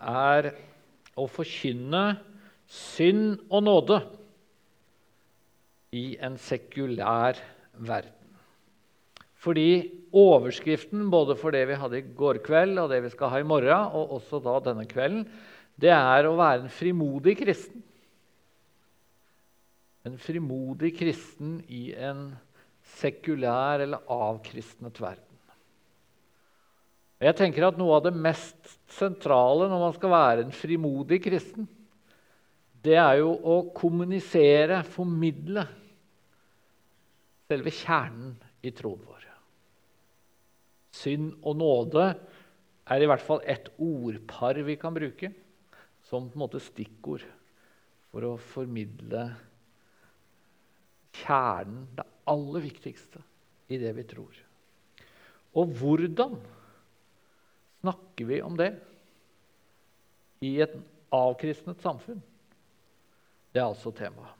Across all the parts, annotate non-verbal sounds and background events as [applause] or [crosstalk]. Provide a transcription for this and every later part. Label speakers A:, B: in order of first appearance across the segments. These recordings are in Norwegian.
A: er å forkynne synd og nåde i en sekulær verden. Fordi overskriften både for det vi hadde i går kveld, og det vi skal ha i morgen, og også da denne kvelden, det er å være en frimodig kristen. En frimodig kristen i en sekulær eller avkristnet verden. Jeg tenker at Noe av det mest sentrale når man skal være en frimodig kristen, det er jo å kommunisere, formidle, selve kjernen i troen vår. Synd og nåde er i hvert fall et ordpar vi kan bruke som på en måte stikkord for å formidle kjernen, det aller viktigste, i det vi tror. Og hvordan snakker vi om det i et avkristnet samfunn? Det er altså temaet.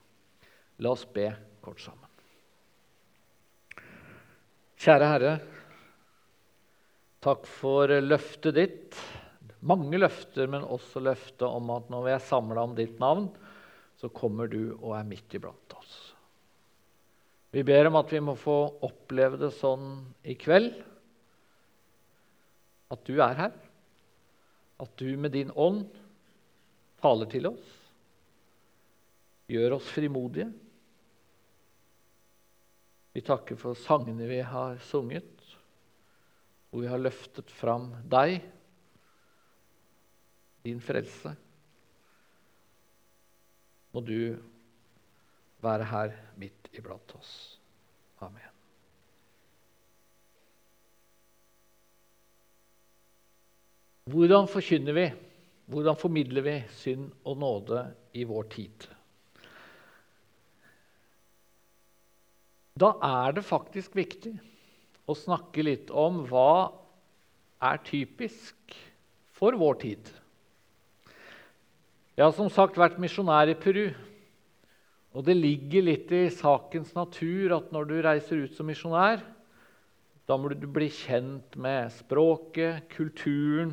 A: La oss be kort sammen. Kjære Herre, takk for løftet ditt. Mange løfter, men også løftet om at når vi er samla om ditt navn, så kommer du og er midt iblant oss. Vi ber om at vi må få oppleve det sånn i kveld at du er her, at du med din ånd taler til oss, gjør oss frimodige. Vi takker for sangene vi har sunget, hvor vi har løftet fram deg, din frelse. Må du være her midt iblant oss. Amen. Hvordan forkynner vi, hvordan formidler vi synd og nåde i vår tid? Da er det faktisk viktig å snakke litt om hva er typisk for vår tid. Jeg har som sagt vært misjonær i Peru. Og det ligger litt i sakens natur at når du reiser ut som misjonær, da må du bli kjent med språket, kulturen,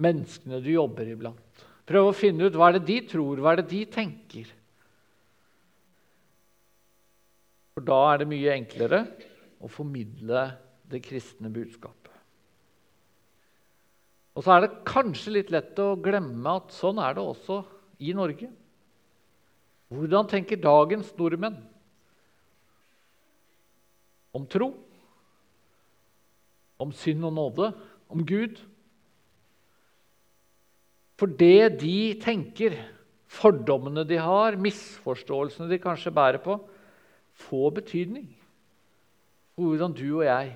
A: menneskene du jobber iblant. Prøv å finne ut hva er det de tror, hva er det de tenker. For da er det mye enklere å formidle det kristne budskapet. Og så er det kanskje litt lett å glemme at sånn er det også i Norge. Hvordan tenker dagens nordmenn om tro, om synd og nåde, om Gud? For det de tenker, fordommene de har, misforståelsene de kanskje bærer på, får betydning for hvordan du og jeg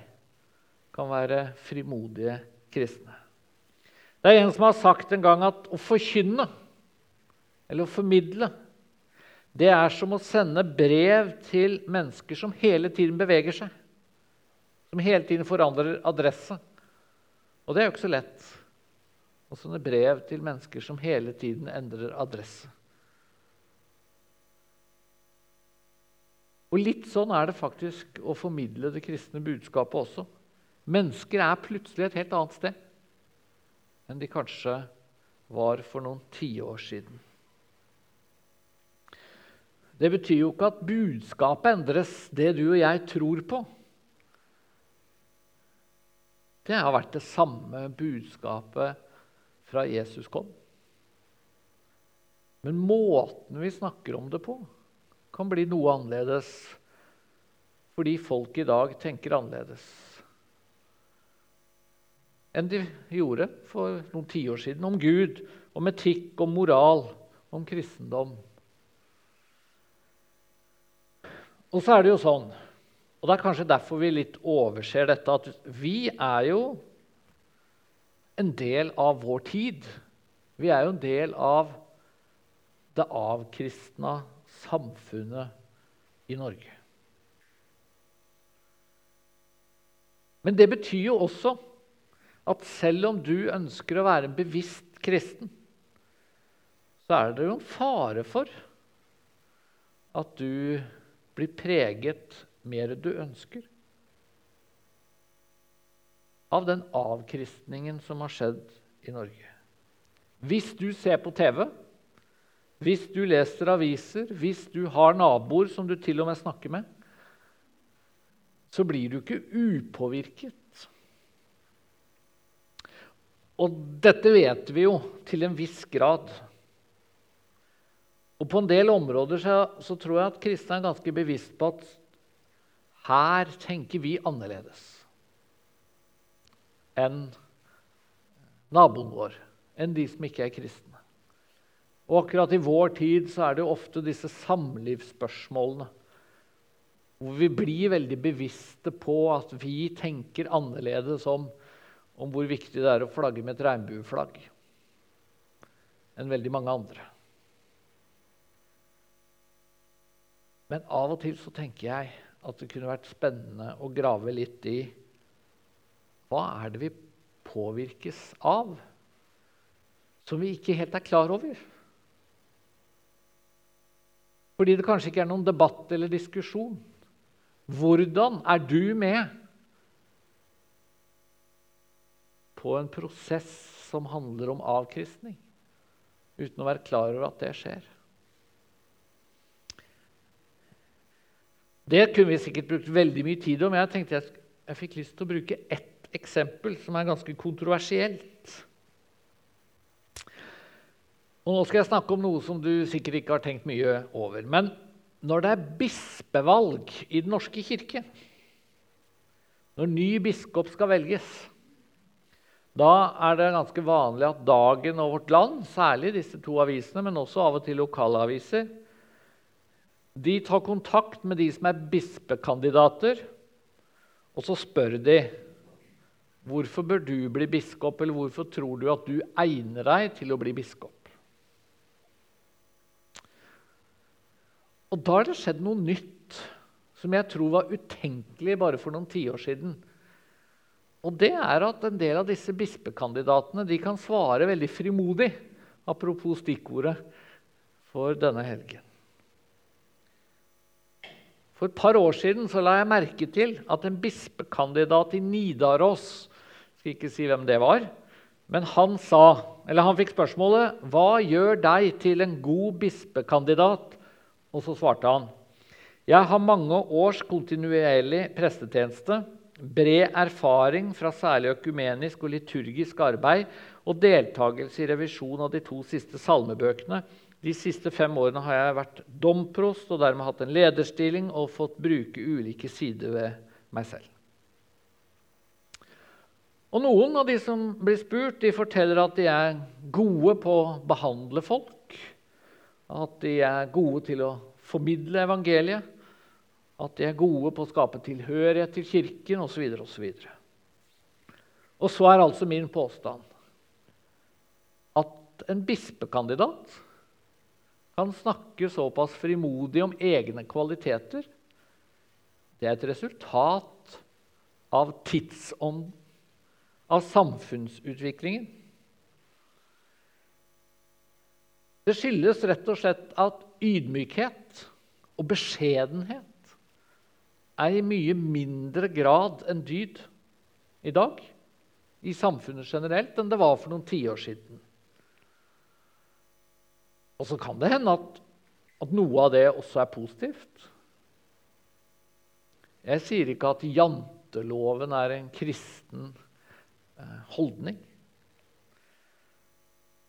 A: kan være frimodige kristne. Det er en som har sagt en gang at å forkynne, eller å formidle, det er som å sende brev til mennesker som hele tiden beveger seg. Som hele tiden forandrer adresse. Og det er jo ikke så lett og sånne brev til mennesker som hele tiden endrer adresse. Og Litt sånn er det faktisk å formidle det kristne budskapet også. Mennesker er plutselig et helt annet sted enn de kanskje var for noen tiår siden. Det betyr jo ikke at budskapet endres, det du og jeg tror på. Det har vært det samme budskapet fra Jesus kom. Men måten vi snakker om det på, kan bli noe annerledes fordi folk i dag tenker annerledes enn de gjorde for noen tiår siden om Gud, om etikk, om moral, om kristendom. Og så er det jo sånn, og det er kanskje derfor vi litt overser dette, at vi er jo en del av vår tid. Vi er jo en del av det avkristna samfunnet i Norge. Men det betyr jo også at selv om du ønsker å være en bevisst kristen, så er det jo en fare for at du blir preget mer enn du ønsker av den avkristningen som har skjedd i Norge. Hvis du ser på TV, hvis du leser aviser, hvis du har naboer som du til og med snakker med, så blir du ikke upåvirket. Og dette vet vi jo til en viss grad. Og på en del områder så, så tror jeg at kristne er ganske bevisst på at her tenker vi annerledes enn naboen vår, enn de som ikke er kristne. Og akkurat i vår tid så er det ofte disse samlivsspørsmålene hvor vi blir veldig bevisste på at vi tenker annerledes om, om hvor viktig det er å flagge med et regnbueflagg enn veldig mange andre. Men av og til så tenker jeg at det kunne vært spennende å grave litt i hva er det vi påvirkes av, som vi ikke helt er klar over? Fordi det kanskje ikke er noen debatt eller diskusjon. Hvordan er du med på en prosess som handler om avkristning, uten å være klar over at det skjer? Det kunne vi sikkert brukt veldig mye tid om. Jeg tenkte jeg, jeg fikk lyst til å bruke ett eksempel som er ganske kontroversielt. Og Nå skal jeg snakke om noe som du sikkert ikke har tenkt mye over. Men når det er bispevalg i Den norske kirke, når ny biskop skal velges, da er det ganske vanlig at Dagen og Vårt Land, særlig disse to avisene, men også av og til lokalaviser, de tar kontakt med de som er bispekandidater, og så spør de hvorfor bør du bli biskop, eller hvorfor tror du at du egner deg til å bli biskop. Og da har det skjedd noe nytt som jeg tror var utenkelig bare for noen tiår siden. Og det er at en del av disse bispekandidatene de kan svare veldig frimodig, apropos stikkordet for denne helgen. For et par år siden så la jeg merke til at en bispekandidat i Nidaros skal ikke si hvem det var, men han sa, eller han fikk spørsmålet hva gjør deg til en god bispekandidat og så svarte han jeg har mange års kontinuerlig prestetjeneste, bred erfaring fra særlig økumenisk og liturgisk arbeid og deltakelse i revisjon av de to siste salmebøkene. De siste fem årene har jeg vært domprost og dermed hatt en lederstilling og fått bruke ulike sider ved meg selv. Og Noen av de som blir spurt, de forteller at de er gode på å behandle folk at de er gode til å formidle evangeliet, at de er gode på å skape tilhørighet til Kirken osv. osv. Og så er altså min påstand at en bispekandidat kan snakke såpass frimodig om egne kvaliteter. Det er et resultat av tidsånden, av samfunnsutviklingen. Det skyldes rett og slett at ydmykhet og beskjedenhet er i mye mindre grad en dyd i dag i samfunnet generelt enn det var for noen tiår siden. Og så kan det hende at, at noe av det også er positivt. Jeg sier ikke at janteloven er en kristen holdning.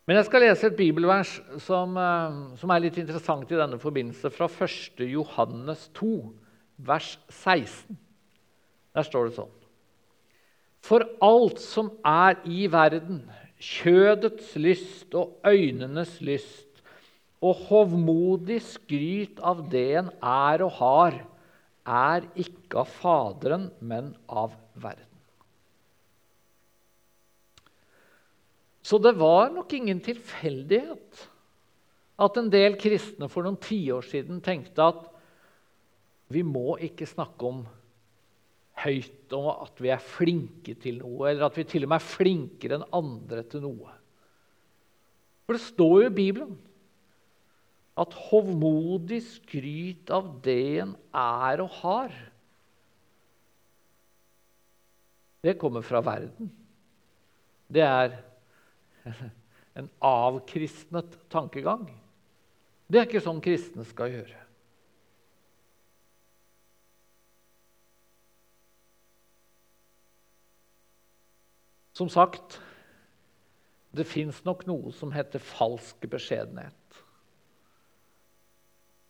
A: Men jeg skal lese et bibelvers som, eh, som, er litt interessant i denne forbindelse, fra 1. Johannes 2, vers 16. Der står det sånn For alt som er i verden, kjødets lyst og øynenes lyst, og hovmodig skryt av det en er og har, er ikke av Faderen, men av verden. Så det var nok ingen tilfeldighet at en del kristne for noen tiår siden tenkte at vi må ikke snakke om høyt om at vi er flinke til noe, eller at vi til og med er flinkere enn andre til noe. For det står jo i Bibelen at hovmodig skryt av det en er og har, det kommer fra verden. Det er [laughs] en avkristnet tankegang. Det er ikke sånn kristne skal gjøre. Som sagt, det fins nok noe som heter falsk beskjedenhet.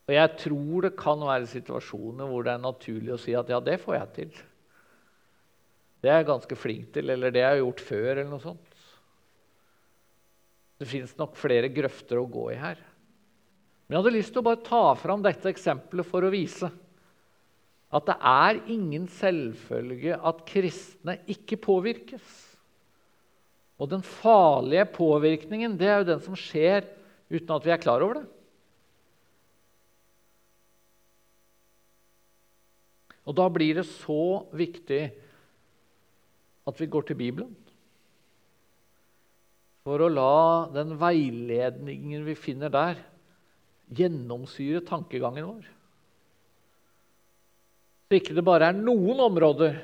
A: Og jeg tror det kan være situasjoner hvor det er naturlig å si at ja, det får jeg til. Det er jeg ganske flink til, eller det har jeg gjort før, eller noe sånt. Det fins nok flere grøfter å gå i her. Men jeg hadde lyst til å bare ta fram dette eksempelet for å vise at det er ingen selvfølge at kristne ikke påvirkes. Og den farlige påvirkningen det er jo den som skjer uten at vi er klar over det. Og da blir det så viktig at vi går til Bibelen. For å la den veiledningen vi finner der, gjennomsyre tankegangen vår. Så ikke det bare er noen områder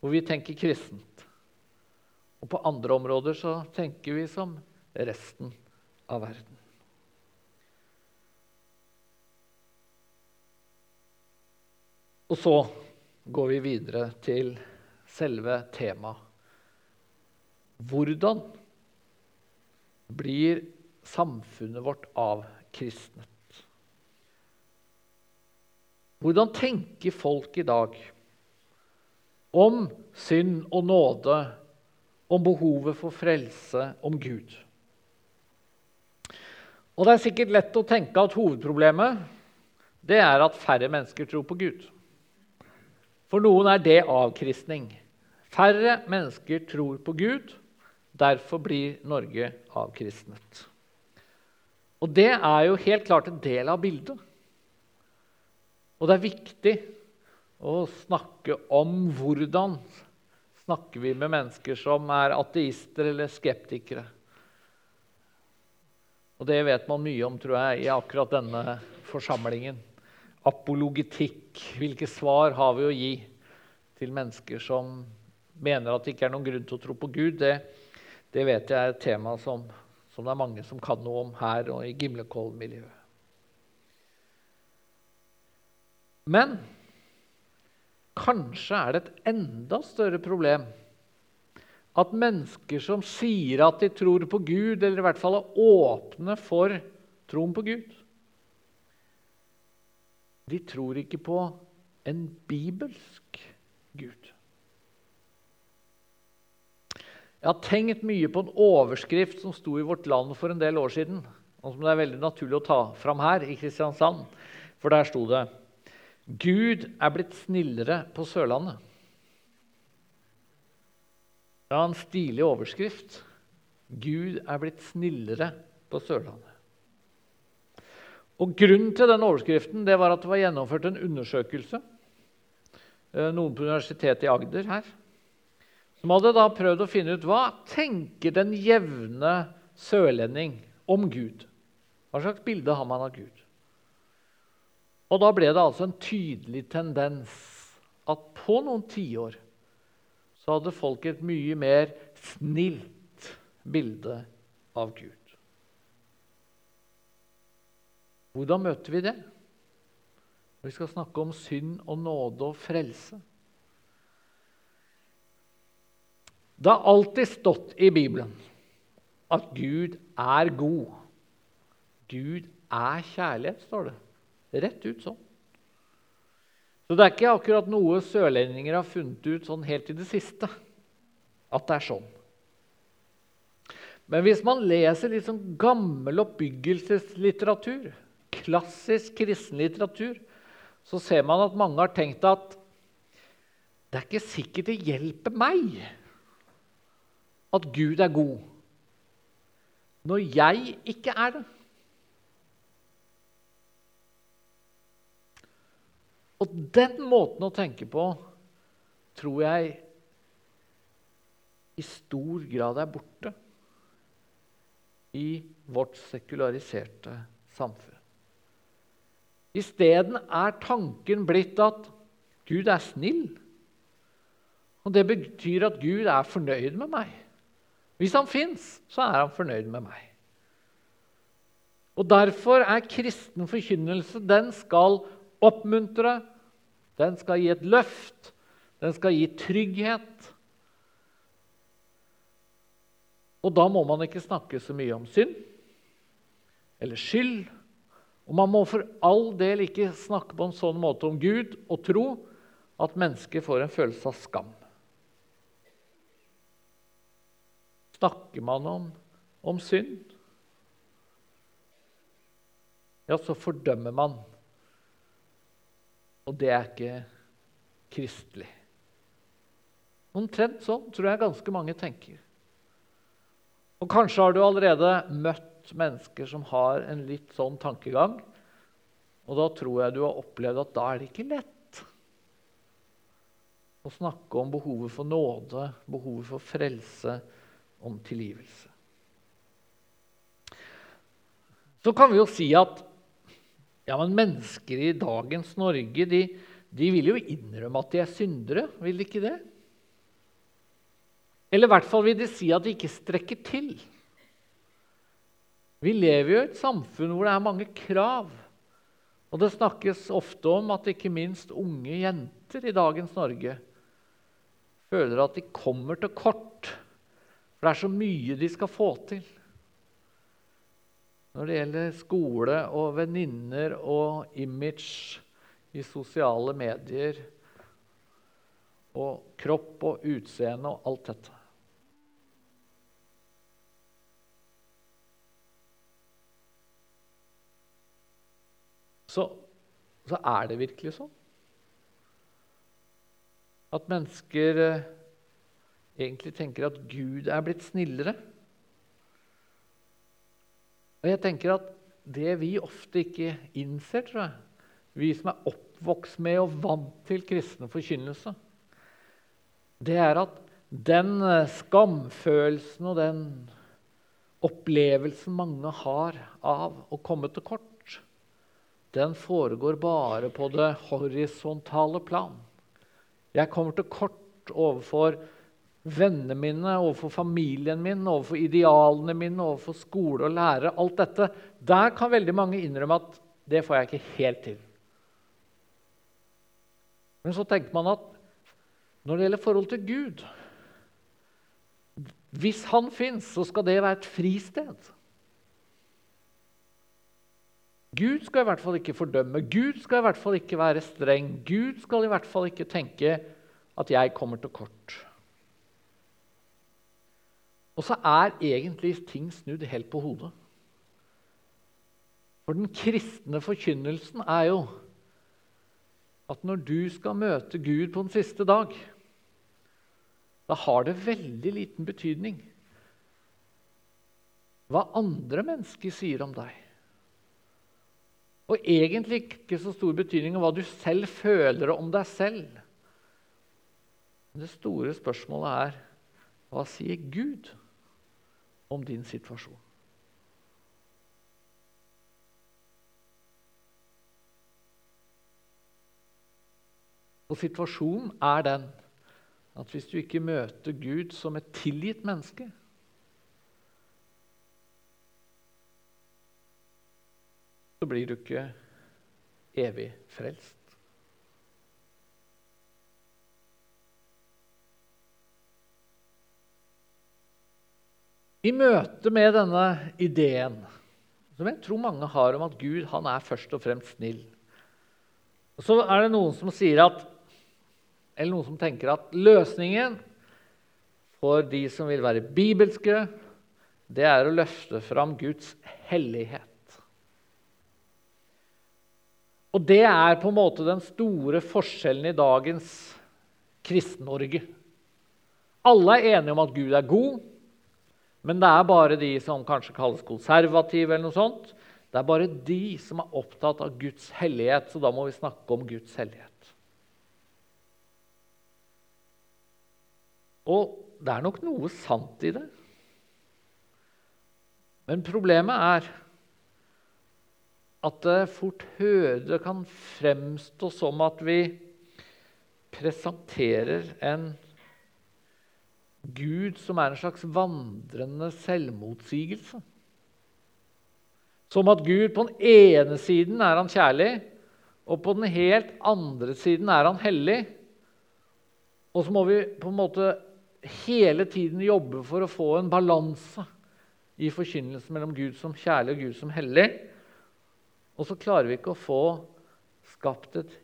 A: hvor vi tenker kristent. Og på andre områder så tenker vi som resten av verden. Og så går vi videre til selve temaet. Hvordan blir samfunnet vårt avkristnet? Hvordan tenker folk i dag om synd og nåde om behovet for frelse, om Gud. Og Det er sikkert lett å tenke at hovedproblemet det er at færre mennesker tror på Gud. For noen er det avkristning. Færre mennesker tror på Gud. Derfor blir Norge avkristnet. Og det er jo helt klart en del av bildet. Og det er viktig å snakke om hvordan snakker vi med mennesker som er ateister eller skeptikere. Og det vet man mye om, tror jeg, i akkurat denne forsamlingen. Apologitikk. Hvilke svar har vi å gi til mennesker som mener at det ikke er noen grunn til å tro på Gud? Det, det vet jeg er et tema som, som, det er mange som kan noe om her og i Gimlekollen-miljøet. Men Kanskje er det et enda større problem at mennesker som sier at de tror på Gud, eller i hvert fall er åpne for troen på Gud De tror ikke på en bibelsk Gud. Jeg har tenkt mye på en overskrift som sto i Vårt Land for en del år siden, og som det er veldig naturlig å ta fram her i Kristiansand. For der sto det Gud er blitt snillere på Sørlandet. Det var en stilig overskrift. Gud er blitt snillere på Sørlandet. Og Grunnen til den overskriften det var at det var gjennomført en undersøkelse. Eh, noen på Universitetet i Agder her, som hadde da prøvd å finne ut hva tenker den jevne sørlending om Gud. Hva slags bilde har man av Gud? Og da ble det altså en tydelig tendens at på noen tiår så hadde folk et mye mer snilt bilde av Gud. Hvordan møter vi det? Vi skal snakke om synd og nåde og frelse. Det har alltid stått i Bibelen at Gud er god. Gud er kjærlighet, står det. Rett ut sånn. Så det er ikke akkurat noe sørlendinger har funnet ut sånn helt i det siste, at det er sånn. Men hvis man leser litt sånn gammel oppbyggelseslitteratur, klassisk kristenlitteratur, så ser man at mange har tenkt at det er ikke sikkert det hjelper meg at Gud er god, når jeg ikke er det. Og den måten å tenke på tror jeg i stor grad er borte i vårt sekulariserte samfunn. Isteden er tanken blitt at Gud er snill. Og Det betyr at Gud er fornøyd med meg. Hvis han fins, så er han fornøyd med meg. Og Derfor er kristen forkynnelse Den skal oppmuntre, den skal gi et løft, den skal gi trygghet. Og da må man ikke snakke så mye om synd eller skyld. Og man må for all del ikke snakke på en sånn måte om Gud og tro at mennesker får en følelse av skam. Snakker man om, om synd, ja, så fordømmer man. Og det er ikke kristelig. Omtrent sånn tror jeg ganske mange tenker. Og kanskje har du allerede møtt mennesker som har en litt sånn tankegang. Og da tror jeg du har opplevd at da er det ikke lett å snakke om behovet for nåde, behovet for frelse, om tilgivelse. Så kan vi jo si at ja, men mennesker i dagens Norge de, de vil jo innrømme at de er syndere, vil de ikke det? Eller i hvert fall vil de si at de ikke strekker til. Vi lever jo i et samfunn hvor det er mange krav. Og det snakkes ofte om at ikke minst unge jenter i dagens Norge føler at de kommer til kort. For det er så mye de skal få til. Når det gjelder skole og venninner og image i sosiale medier og kropp og utseende og alt dette. så, så er det virkelig sånn. At mennesker eh, egentlig tenker at Gud er blitt snillere. Og jeg tenker at det vi ofte ikke innser, tror jeg, vi som er oppvokst med og vant til kristen forkynnelse, det er at den eh, skamfølelsen og den opplevelsen mange har av å komme til kort, den foregår bare på det horisontale plan. Jeg kommer til kort overfor vennene mine, overfor familien min, overfor idealene mine, overfor skole og lærere. Alt dette. Der kan veldig mange innrømme at det får jeg ikke helt til. Men så tenker man at når det gjelder forhold til Gud Hvis han fins, så skal det være et fristed. Gud skal i hvert fall ikke fordømme. Gud skal i hvert fall ikke være streng. Gud skal i hvert fall ikke tenke at jeg kommer til kort. Og så er egentlig ting snudd helt på hodet. For den kristne forkynnelsen er jo at når du skal møte Gud på den siste dag, da har det veldig liten betydning hva andre mennesker sier om deg. Og egentlig ikke så stor betydning av hva du selv føler om deg selv. Men det store spørsmålet er hva sier Gud om din situasjon? Og situasjonen er den at hvis du ikke møter Gud som et tilgitt menneske så blir du ikke evig frelst. I møte med denne ideen, som jeg tror mange har om at Gud han er først og fremst snill, så er det noen som sier at, eller noen som tenker at løsningen for de som vil være bibelske, det er å løfte fram Guds hellighet. Og det er på en måte den store forskjellen i dagens Kristen-Norge. Alle er enige om at Gud er god, men det er bare de som kanskje kalles konservative. eller noe sånt. Det er bare de som er opptatt av Guds hellighet, så da må vi snakke om Guds hellighet. Og det er nok noe sant i det. Men problemet er at det fort hører kan fremstå som at vi presenterer en Gud som er en slags vandrende selvmotsigelse. Som at Gud på den ene siden er han kjærlig, og på den helt andre siden er han hellig. Og så må vi på en måte hele tiden jobbe for å få en balanse i forkynnelsen mellom Gud som kjærlig og Gud som hellig. Og så klarer vi ikke å få skapt et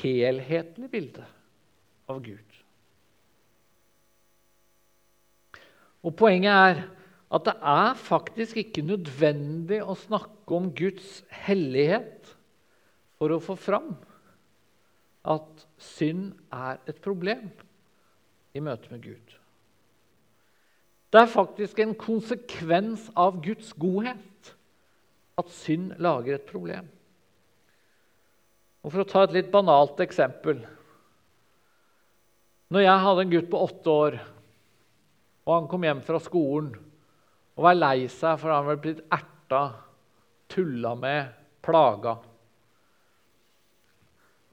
A: helhetlig bilde av Gud. Og Poenget er at det er faktisk ikke nødvendig å snakke om Guds hellighet for å få fram at synd er et problem i møte med Gud. Det er faktisk en konsekvens av Guds godhet at synd lager et problem. Og For å ta et litt banalt eksempel Når jeg hadde en gutt på åtte år, og han kom hjem fra skolen og var lei seg for han var blitt erta, tulla med, plaga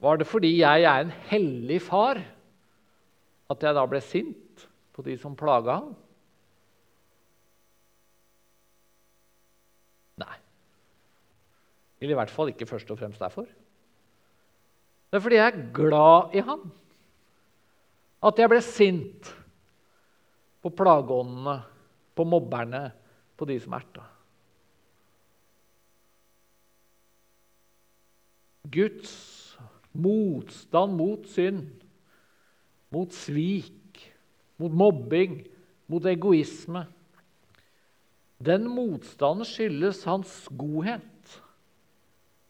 A: Var det fordi jeg er en hellig far at jeg da ble sint på de som plaga ham? Nei. Eller i hvert fall ikke først og fremst derfor. Det er fordi jeg er glad i han. At jeg ble sint på plageåndene, på mobberne, på de som erta. Guds motstand mot synd, mot svik, mot mobbing, mot egoisme Den motstanden skyldes hans godhet.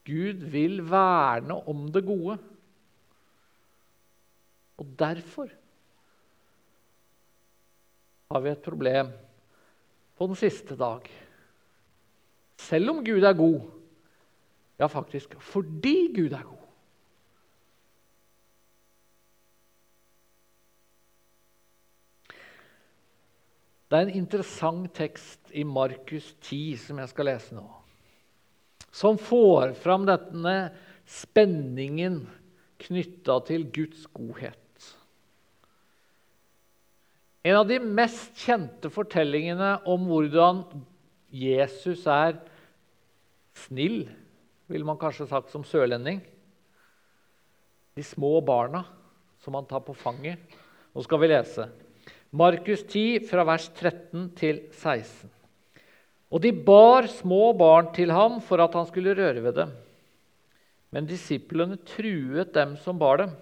A: Gud vil verne om det gode. Og derfor har vi et problem på den siste dag. Selv om Gud er god. Ja, faktisk fordi Gud er god. Det er en interessant tekst i Markus 10 som jeg skal lese nå som får fram denne spenningen knytta til Guds godhet. En av de mest kjente fortellingene om hvordan Jesus er snill, ville man kanskje sagt som sørlending. De små barna som han tar på fanget. Nå skal vi lese. Markus 10, fra vers 13 til 16. Og de bar små barn til ham for at han skulle røre ved dem. Men disiplene truet dem som bar dem.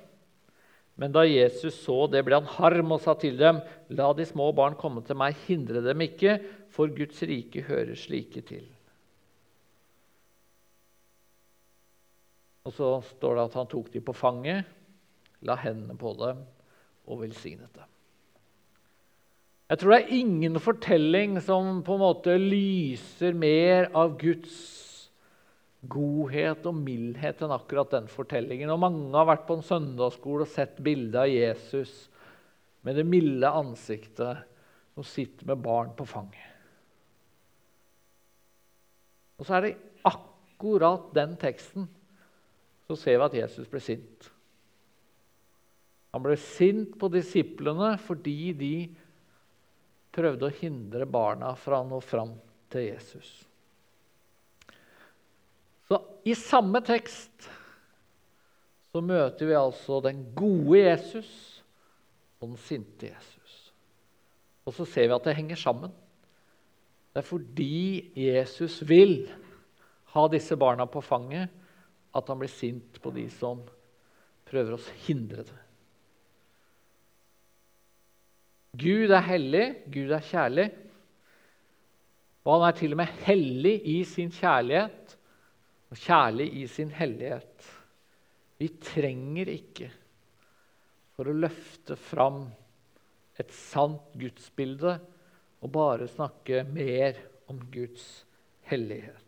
A: Men da Jesus så det, ble han harm og sa til dem.: La de små barn komme til meg, hindre dem ikke, for Guds rike hører slike til. Og så står det at han tok dem på fanget, la hendene på dem og velsignet dem. Jeg tror det er ingen fortelling som på en måte lyser mer av Guds godhet og mildhet enn akkurat den fortellingen. Og mange har vært på en søndagsskole og sett bildet av Jesus med det milde ansiktet som sitter med barn på fanget. Og så er det akkurat den teksten så ser vi at Jesus ble sint. Han ble sint på disiplene fordi de prøvde å hindre barna fra å nå fram til Jesus. Så i samme tekst så møter vi altså den gode Jesus og den sinte Jesus. Og så ser vi at det henger sammen. Det er fordi Jesus vil ha disse barna på fanget, at han blir sint på de som prøver å hindre det. Gud er hellig, Gud er kjærlig. Og han er til og med hellig i sin kjærlighet og kjærlig i sin hellighet. Vi trenger ikke, for å løfte fram et sant gudsbilde, og bare snakke mer om Guds hellighet.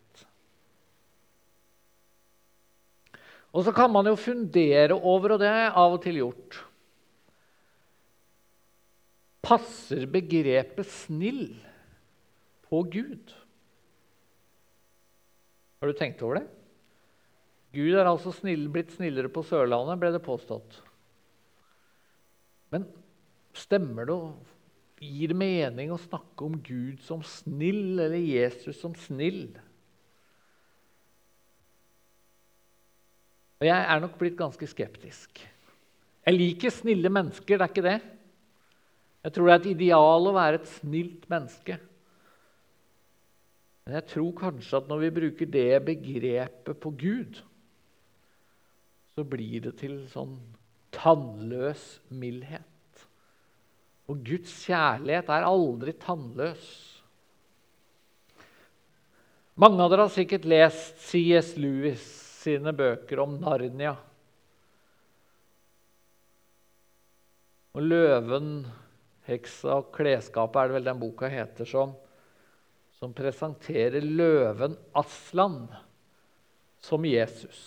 A: Og så kan man jo fundere over, og det har jeg av og til gjort Passer begrepet 'snill' på Gud? Har du tenkt over det? Gud er altså snill, blitt snillere på Sørlandet, ble det påstått. Men stemmer det og gir det mening å snakke om Gud som snill eller Jesus som snill? Og jeg er nok blitt ganske skeptisk. Jeg liker snille mennesker, det er ikke det. Jeg tror det er et ideal å være et snilt menneske. Men jeg tror kanskje at når vi bruker det begrepet på Gud, så blir det til sånn tannløs mildhet. Og Guds kjærlighet er aldri tannløs. Mange av dere har sikkert lest C.S. Lewis sine bøker om Narnia. Og 'Løven, heksa og klesskapet' er det vel den boka heter, som, som presenterer løven Aslan som Jesus.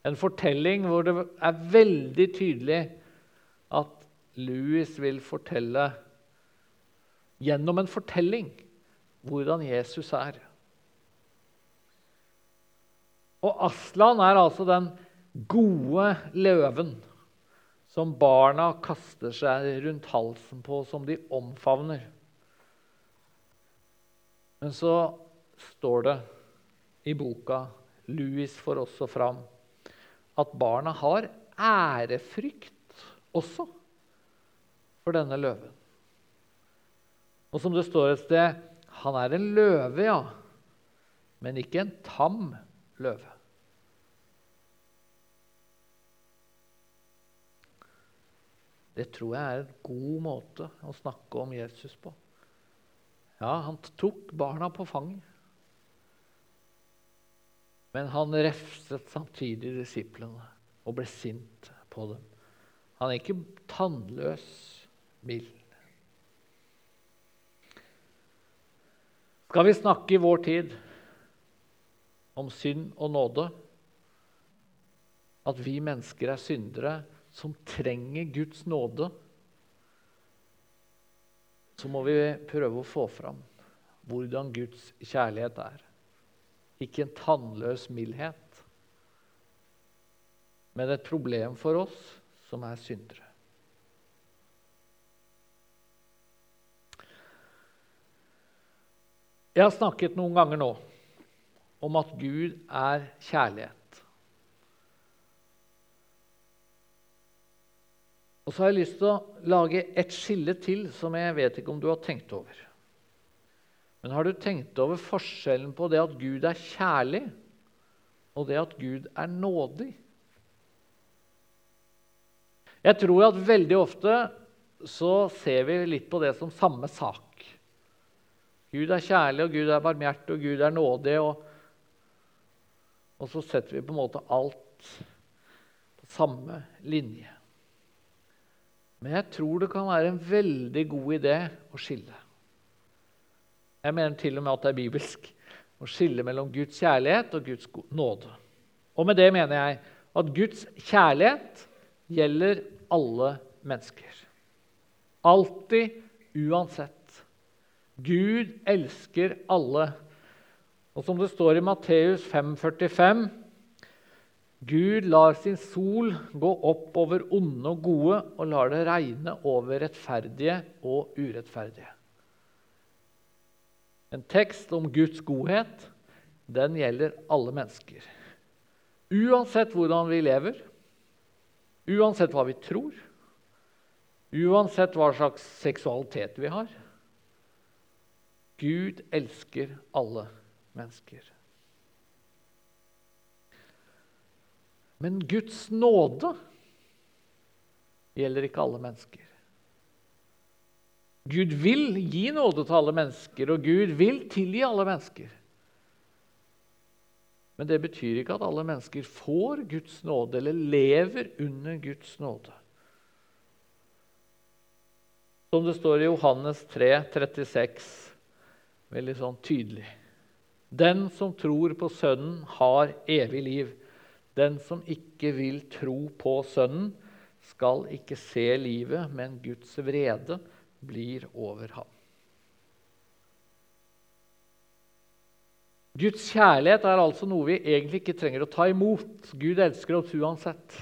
A: En fortelling hvor det er veldig tydelig at Louis vil fortelle gjennom en fortelling hvordan Jesus er. Og Aslan er altså den gode løven som barna kaster seg rundt halsen på, som de omfavner. Men så står det i boka Louis får også fram at barna har ærefrykt også for denne løven. Og som det står et sted han er en løve, ja, men ikke en tam løve. Det tror jeg er en god måte å snakke om Jesus på. Ja, han tok barna på fanget. Men han refset samtidig disiplene og ble sint på dem. Han er ikke tannløs mild. Skal vi snakke i vår tid om synd og nåde? At vi mennesker er syndere som trenger Guds nåde? Så må vi prøve å få fram hvordan Guds kjærlighet er. Ikke en tannløs mildhet, men et problem for oss som er syndere. Jeg har snakket noen ganger nå om at Gud er kjærlighet. Og så har jeg lyst til å lage et skille til som jeg vet ikke om du har tenkt over. Men har du tenkt over forskjellen på det at Gud er kjærlig, og det at Gud er nådig? Jeg tror at veldig ofte så ser vi litt på det som samme sak. Gud er kjærlig, og Gud er barmhjertig, og Gud er nådig. Og, og så setter vi på en måte alt på samme linje. Men jeg tror det kan være en veldig god idé å skille. Jeg mener til og med at det er bibelsk å skille mellom Guds kjærlighet og Guds nåde. Og med det mener jeg at Guds kjærlighet gjelder alle mennesker. Alltid, uansett. Gud elsker alle. Og som det står i Matteus 5,45.: Gud lar sin sol gå opp over onde og gode og lar det regne over rettferdige og urettferdige. En tekst om Guds godhet den gjelder alle mennesker. Uansett hvordan vi lever, uansett hva vi tror, uansett hva slags seksualitet vi har Gud elsker alle mennesker. Men Guds nåde gjelder ikke alle mennesker. Gud vil gi nåde til alle mennesker, og Gud vil tilgi alle mennesker. Men det betyr ikke at alle mennesker får Guds nåde eller lever under Guds nåde. Som det står i Johannes 3, 36 veldig sånn tydelig. Den som tror på Sønnen, har evig liv. Den som ikke vil tro på Sønnen, skal ikke se livet, men Guds vrede blir over ham. Guds kjærlighet er altså noe vi egentlig ikke trenger å ta imot. Gud elsker oss uansett.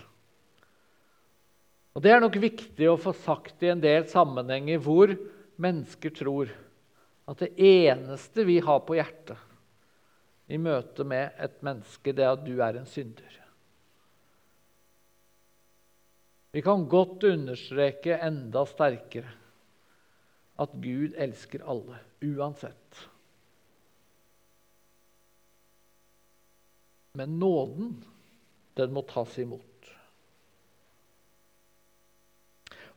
A: Og Det er nok viktig å få sagt i en del sammenhenger hvor mennesker tror at det eneste vi har på hjertet i møte med et menneske, det er at du er en synder. Vi kan godt understreke enda sterkere at Gud elsker alle, uansett. Men nåden, den må tas imot.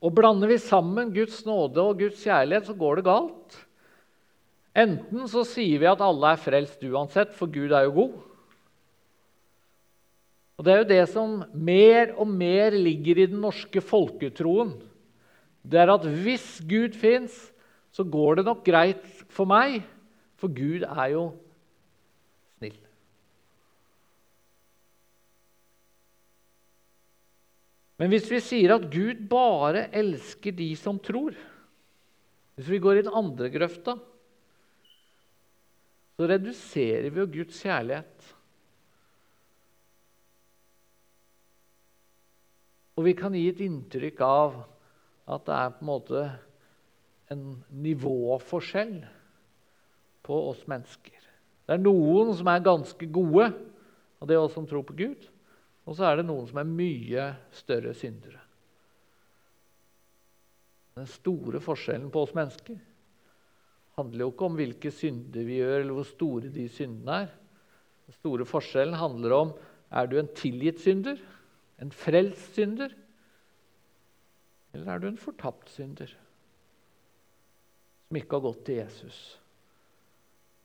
A: Og Blander vi sammen Guds nåde og Guds kjærlighet, så går det galt. Enten så sier vi at alle er frelst uansett, for Gud er jo god. Og Det er jo det som mer og mer ligger i den norske folketroen. Det er at hvis Gud fins, så går det nok greit for meg, for Gud er jo snill. Men hvis vi sier at Gud bare elsker de som tror Hvis vi går i den andre grøfta, så reduserer vi jo Guds kjærlighet. Og vi kan gi et inntrykk av at det er på en måte en nivåforskjell på oss mennesker. Det er noen som er ganske gode, og det er oss som tror på Gud. Og så er det noen som er mye større syndere. Den store forskjellen på oss mennesker handler jo ikke om hvilke synder vi gjør, eller hvor store de syndene er. Den store forskjellen handler om er du en tilgitt synder, en frelst synder, eller er du en fortapt synder som ikke har gått til Jesus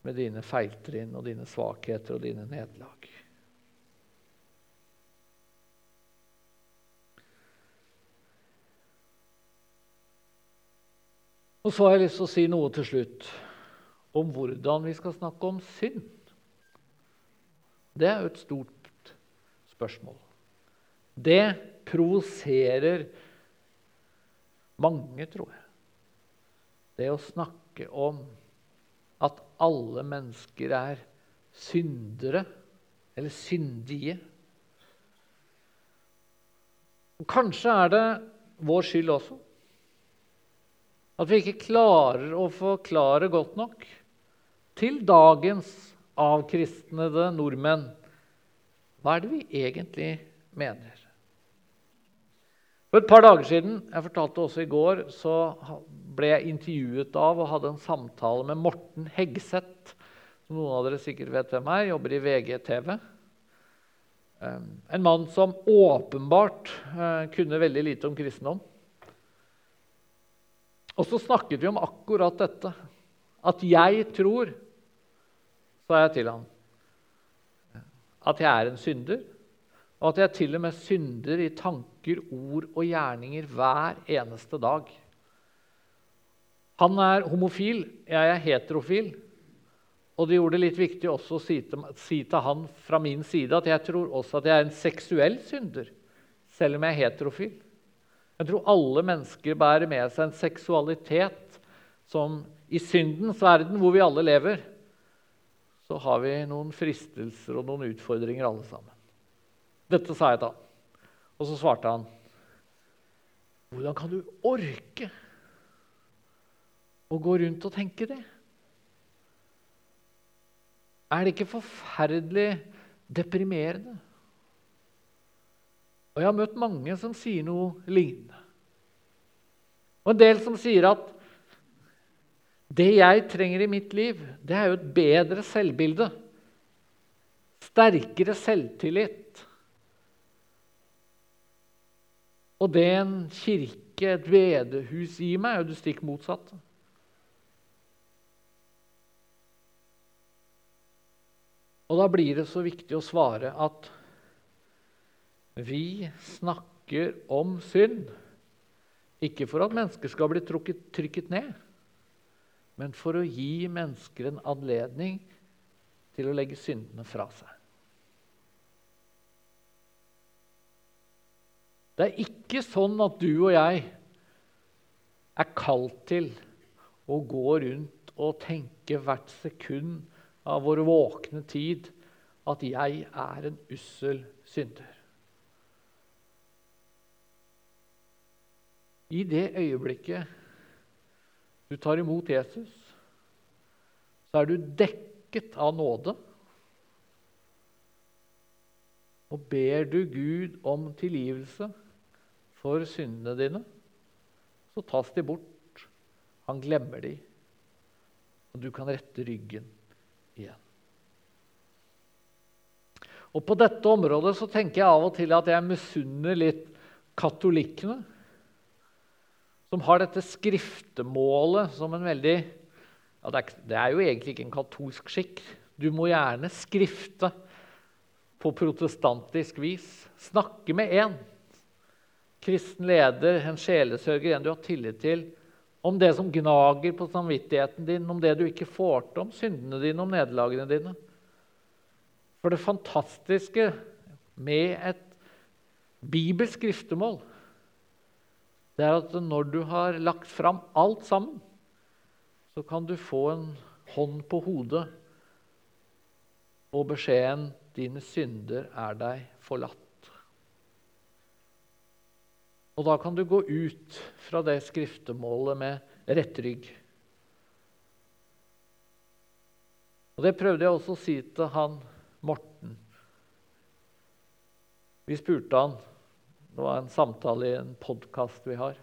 A: med dine feiltrinn og dine svakheter og dine nederlag? Og så har jeg lyst til å si noe til slutt om hvordan vi skal snakke om synd. Det er jo et stort spørsmål. Det provoserer mange, tror jeg. Det å snakke om at alle mennesker er syndere eller syndige. Og kanskje er det vår skyld også. At vi ikke klarer å forklare godt nok til dagens avkristnede nordmenn hva er det vi egentlig mener. For et par dager siden jeg fortalte også i går, så ble jeg intervjuet av og hadde en samtale med Morten Hegseth. Som noen av dere sikkert vet hvem er. Jobber i VGTV. En mann som åpenbart eh, kunne veldig lite om kristendom. Og så snakket vi om akkurat dette. At jeg tror, sa jeg til han, at jeg er en synder og at jeg til og med synder i tanker, ord og gjerninger hver eneste dag. Han er homofil, jeg er heterofil. Og det gjorde det litt viktig også å si til, si til, han fra min side at jeg tror også at jeg er en seksuell synder, selv om jeg er heterofil. Jeg tror alle mennesker bærer med seg en seksualitet som i syndens verden, hvor vi alle lever, så har vi noen fristelser og noen utfordringer alle sammen. Dette sa jeg til han. Og så svarte han, 'Hvordan kan du orke å gå rundt og tenke det?' Er det ikke forferdelig deprimerende? Og jeg har møtt mange som sier noe lignende. Og en del som sier at det jeg trenger i mitt liv, det er jo et bedre selvbilde. Sterkere selvtillit. Og det en kirke, et vedehus, gir meg, er jo det stikk motsatte. Og da blir det så viktig å svare at vi snakker om synd ikke for at mennesker skal bli trukket, trykket ned, men for å gi mennesker en anledning til å legge syndene fra seg. Det er ikke sånn at du og jeg er kalt til å gå rundt og tenke hvert sekund av vår våkne tid at 'jeg er en ussel synder'. I det øyeblikket du tar imot Jesus, så er du dekket av nåde. Og ber du Gud om tilgivelse for syndene dine, så tas de bort. Han glemmer de, og du kan rette ryggen igjen. Og På dette området så tenker jeg av og til at jeg misunner litt katolikkene som har dette skriftemålet som en veldig ja, det, er, det, er, jo egentlig ikke en katolsk skikk. Du må gjerne skrifte på protestantisk vis. Snakke med en kristen leder, en sjelesørger, en du har tillit til, om det som gnager på samvittigheten din, om det du ikke får til, om syndene dine, om nederlagene dine. For det fantastiske med et bibelsk skriftemål det er at når du har lagt fram alt sammen, så kan du få en hånd på hodet og beskjeden 'Dine synder er deg forlatt'. Og da kan du gå ut fra det skriftemålet med rett rygg. Og Det prøvde jeg også å si til han Morten. Vi spurte han det var en samtale i en podkast vi har.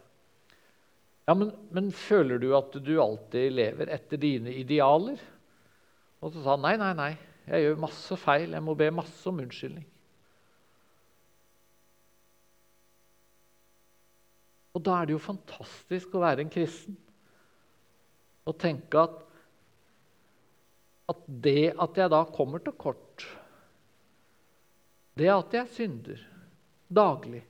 A: Ja, men, men, føler du at du alltid lever etter dine idealer? Og så sa han nei, nei, nei. Jeg gjør masse feil. Jeg må be masse om unnskyldning. Og da er det jo fantastisk å være en kristen og tenke at, at det at jeg da kommer til kort, det at jeg synder daglig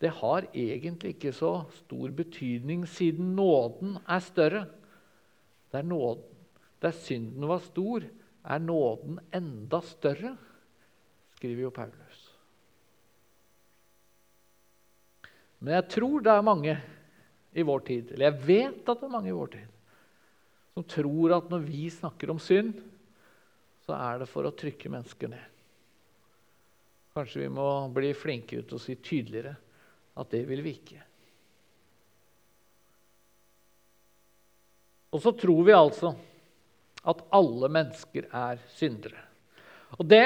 A: det har egentlig ikke så stor betydning, siden nåden er større. Det er nåden, der synden var stor, er nåden enda større, skriver jo Paulus. Men jeg tror det er mange i vår tid, eller jeg vet at det er mange i vår tid, som tror at når vi snakker om synd, så er det for å trykke mennesker ned. Kanskje vi må bli flinkere til å si tydeligere at det vil vi ikke. Og så tror vi altså at alle mennesker er syndere. Og det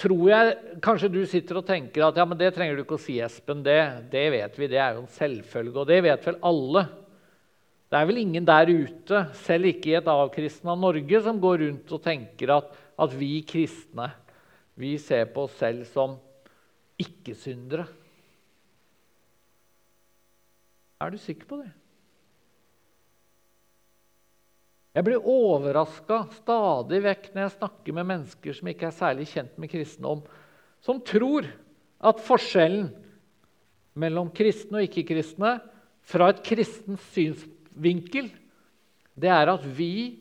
A: tror jeg Kanskje du sitter og tenker at ja, men det trenger du ikke å si, Espen. Det, det vet vi, det er jo en selvfølge, og det vet vel alle. Det er vel ingen der ute, selv ikke i et avkristna Norge, som går rundt og tenker at, at vi kristne vi ser på oss selv som ikke-syndere. Er du sikker på det? Jeg blir overraska stadig vekk når jeg snakker med mennesker som ikke er særlig kjent med kristendom, som tror at forskjellen mellom kristne og ikke-kristne fra et kristent synsvinkel, det er at vi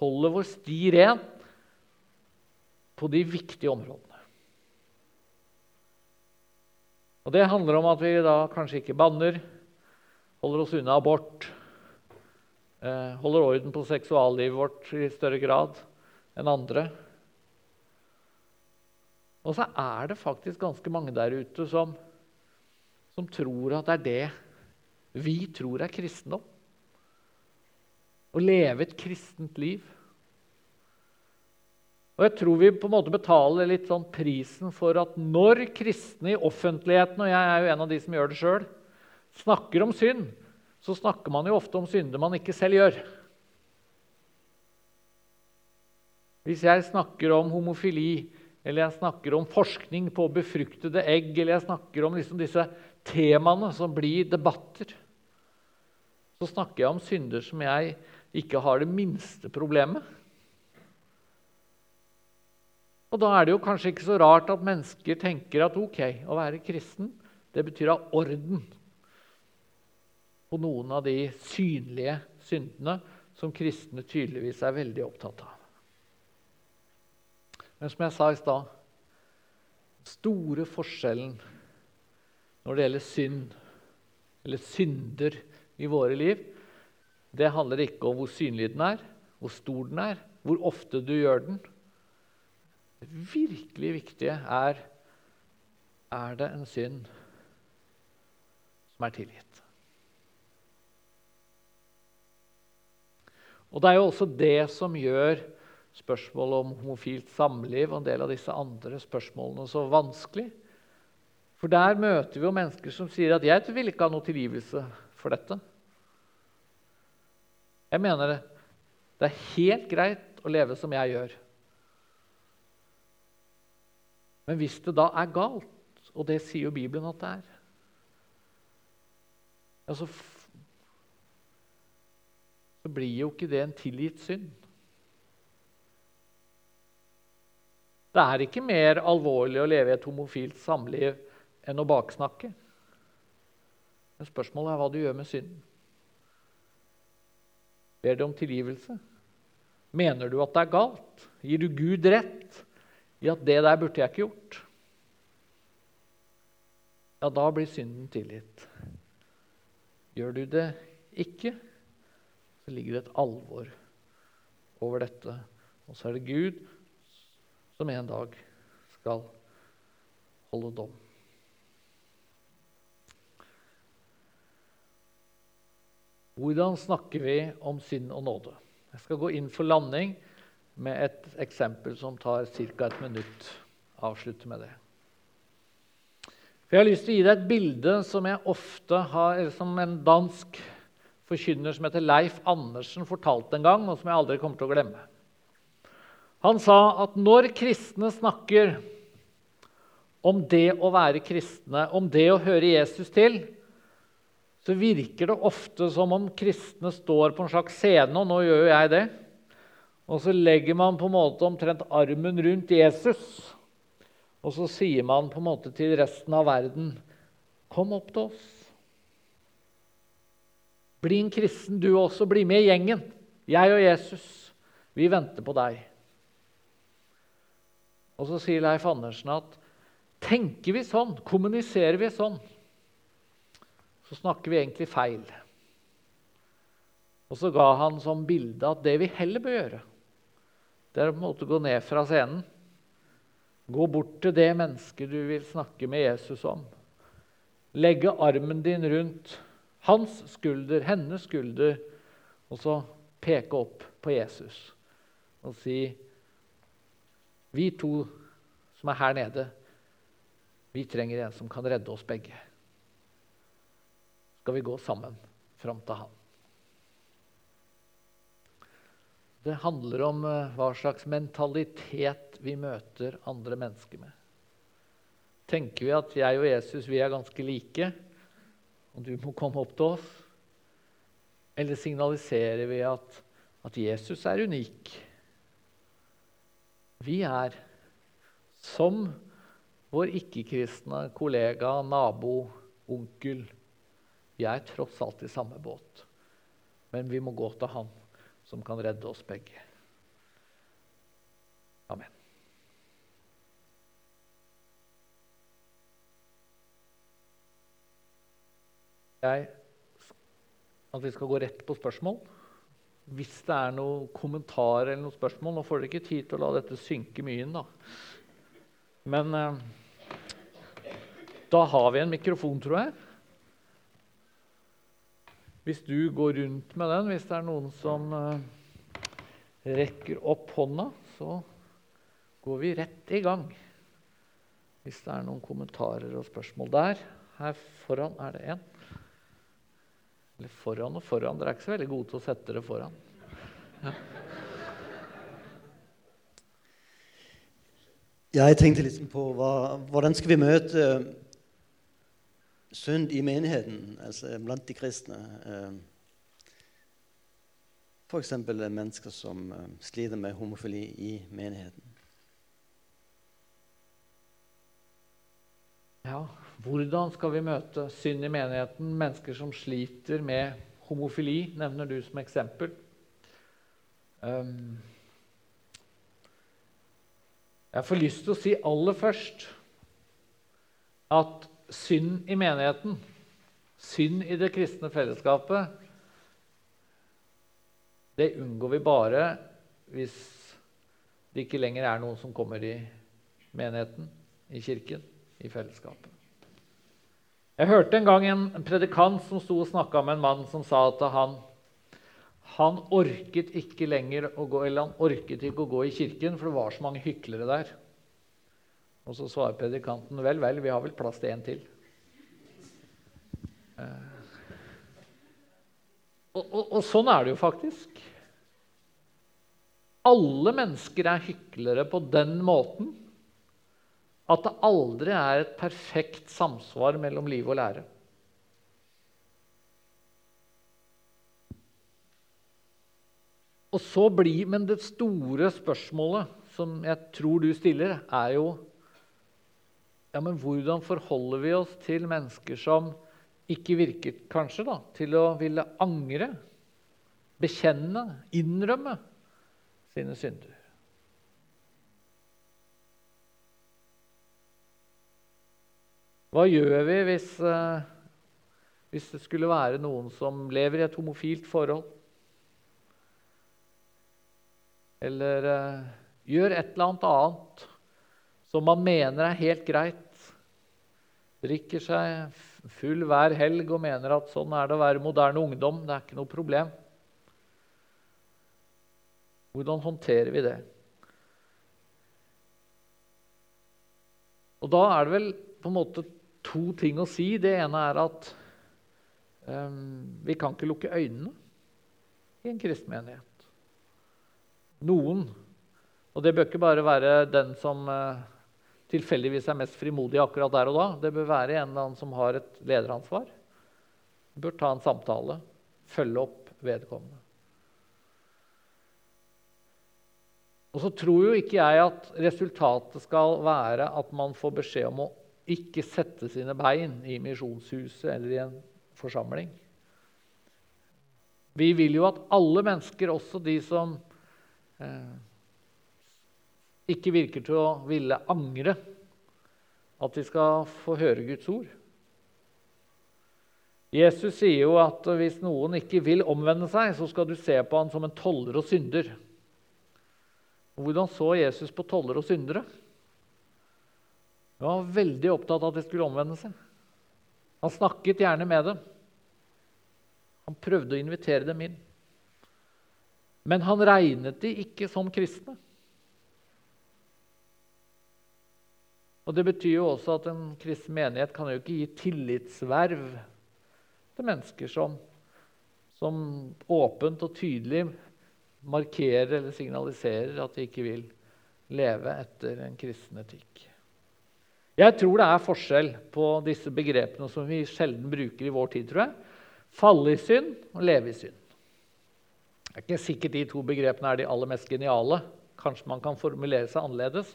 A: holder vår sti ren på de viktige områdene. Og Det handler om at vi da kanskje ikke banner, holder oss unna abort, holder orden på seksuallivet vårt i større grad enn andre. Og så er det faktisk ganske mange der ute som, som tror at det er det vi tror er kristendom. Å leve et kristent liv. Og jeg tror vi på en måte betaler litt sånn prisen for at når kristne i offentligheten, og jeg er jo en av de som gjør det sjøl, snakker om synd, så snakker man jo ofte om synder man ikke selv gjør. Hvis jeg snakker om homofili, eller jeg snakker om forskning på befruktede egg, eller jeg snakker om liksom disse temaene som blir debatter, så snakker jeg om synder som jeg ikke har det minste problemet. Og Da er det jo kanskje ikke så rart at mennesker tenker at ok, å være kristen det betyr ha orden på noen av de synlige syndene som kristne tydeligvis er veldig opptatt av. Men som jeg sa i stad store forskjellen når det gjelder synd, eller synder i våre liv, det handler ikke om hvor synlig den er, hvor stor den er, hvor ofte du gjør den. Det virkelig viktige er er det en synd som er tilgitt. Og det er jo også det som gjør spørsmålet om homofilt samliv og en del av disse andre spørsmålene så vanskelig. For der møter vi jo mennesker som sier at 'jeg vil ikke ha noe tilgivelse for dette'. Jeg mener det. Er helt greit å leve som jeg gjør. Men hvis det da er galt, og det sier jo Bibelen at det er ja, så, så blir jo ikke det en tilgitt synd. Det er ikke mer alvorlig å leve i et homofilt samliv enn å baksnakke. Men spørsmålet er hva du gjør med synden. Ber du om tilgivelse? Mener du at det er galt? Gir du Gud rett i at det der burde jeg ikke gjort? Ja, da blir synden tilgitt. Gjør du det ikke, så ligger det et alvor over dette. Og så er det Gud som en dag skal holde dom. Hvordan snakker vi om synd og nåde? Jeg skal gå inn for landing med et eksempel som tar ca. et minutt. Avslutte med det. For Jeg har lyst til å gi deg et bilde som jeg ofte har, som en dansk forkynner som heter Leif Andersen, fortalte en gang, og som jeg aldri kommer til å glemme. Han sa at når kristne snakker om det å være kristne, om det å høre Jesus til, så virker det ofte som om kristne står på en slags scene, og nå gjør jo jeg det. Og så legger man på en måte omtrent armen rundt Jesus og så sier man på en måte til resten av verden Kom opp til oss. Bli en kristen, du også. Bli med i gjengen. Jeg og Jesus, vi venter på deg. Og så sier Leif Andersen at tenker vi sånn, kommuniserer vi sånn, så snakker vi egentlig feil. Og så ga han som bilde at det vi heller bør gjøre, det er å på en måte gå ned fra scenen Gå bort til det mennesket du vil snakke med Jesus om. Legge armen din rundt hans skulder, hennes skulder, og så peke opp på Jesus og si Vi to som er her nede, vi trenger en som kan redde oss begge. Skal vi gå sammen fram til han? Det handler om eh, hva slags mentalitet vi møter andre mennesker med. Tenker vi at jeg og Jesus vi er ganske like, og du må komme opp til oss? Eller signaliserer vi at, at Jesus er unik? Vi er som vår ikke-kristne kollega, nabo, onkel. Vi er tross alt i samme båt, men vi må gå til Han som kan redde oss begge. Amen. Jeg at vi skal gå rett på spørsmål. Hvis det er noen kommentarer eller noen spørsmål Nå får dere ikke tid til å la dette synke mye inn, da. Men eh, da har vi en mikrofon, tror jeg. Hvis du går rundt med den, hvis det er noen som eh, rekker opp hånda, så går vi rett i gang. Hvis det er noen kommentarer og spørsmål der. Her foran er det en. Eller foran og foran. Dere er ikke så veldig gode til å sette det foran. Ja.
B: Jeg tenkte litt på hva, hvordan skal vi møte synd i menigheten, altså blant de kristne. Eh, F.eks. mennesker som eh, sliter med homofili i menigheten.
A: Ja, hvordan skal vi møte synd i menigheten? Mennesker som sliter med homofili, nevner du som eksempel. Um, jeg får lyst til å si aller først at synd i menigheten, synd i det kristne fellesskapet, det unngår vi bare hvis det ikke lenger er noen som kommer i menigheten, i kirken, i fellesskapet. Jeg hørte en gang en predikant som sto og snakka med en mann som sa at han, han orket ikke lenger å gå, eller han orket ikke å gå i kirken, for det var så mange hyklere der. Og så svarer predikanten vel, vel, vi har vel plass til en til. Eh. Og, og, og sånn er det jo faktisk. Alle mennesker er hyklere på den måten at det aldri er et perfekt samsvar mellom liv og lære. Og så blir, Men det store spørsmålet som jeg tror du stiller, er jo ja, men hvordan forholder vi oss til mennesker som ikke virker kanskje da, til å ville angre, bekjenne, innrømme sine synder? Hva gjør vi hvis, uh, hvis det skulle være noen som lever i et homofilt forhold? Eller uh, gjør et eller annet annet som man mener er helt greit? Drikker seg full hver helg og mener at sånn er det å være moderne ungdom. Det er ikke noe problem. Hvordan håndterer vi det? Og da er det vel på en måte to ting å si. Det ene er at um, vi kan ikke lukke øynene i en kristen menighet. Noen, og det bør ikke bare være den som uh, tilfeldigvis er mest frimodig akkurat der og da. Det bør være en eller annen som har et lederansvar. Bør ta en samtale, følge opp vedkommende. Og så tror jo ikke jeg at resultatet skal være at man får beskjed om å ikke sette sine bein i misjonshuset eller i en forsamling. Vi vil jo at alle mennesker, også de som eh, ikke virker til å ville angre, at de skal få høre Guds ord. Jesus sier jo at hvis noen ikke vil omvende seg, så skal du se på han som en toller og synder. Hvordan så Jesus på toller og syndere? Han var veldig opptatt av at de skulle omvende seg. Han snakket gjerne med dem. Han prøvde å invitere dem inn. Men han regnet de ikke som kristne. Og Det betyr jo også at en kristen menighet kan jo ikke gi tillitsverv til mennesker som, som åpent og tydelig markerer eller signaliserer at de ikke vil leve etter en kristen etikk. Jeg tror det er forskjell på disse begrepene som vi sjelden bruker i vår tid. tror jeg. Falle i synd og leve i synd. Det er ikke sikkert de to begrepene er de aller mest geniale. Kanskje man kan formulere seg annerledes.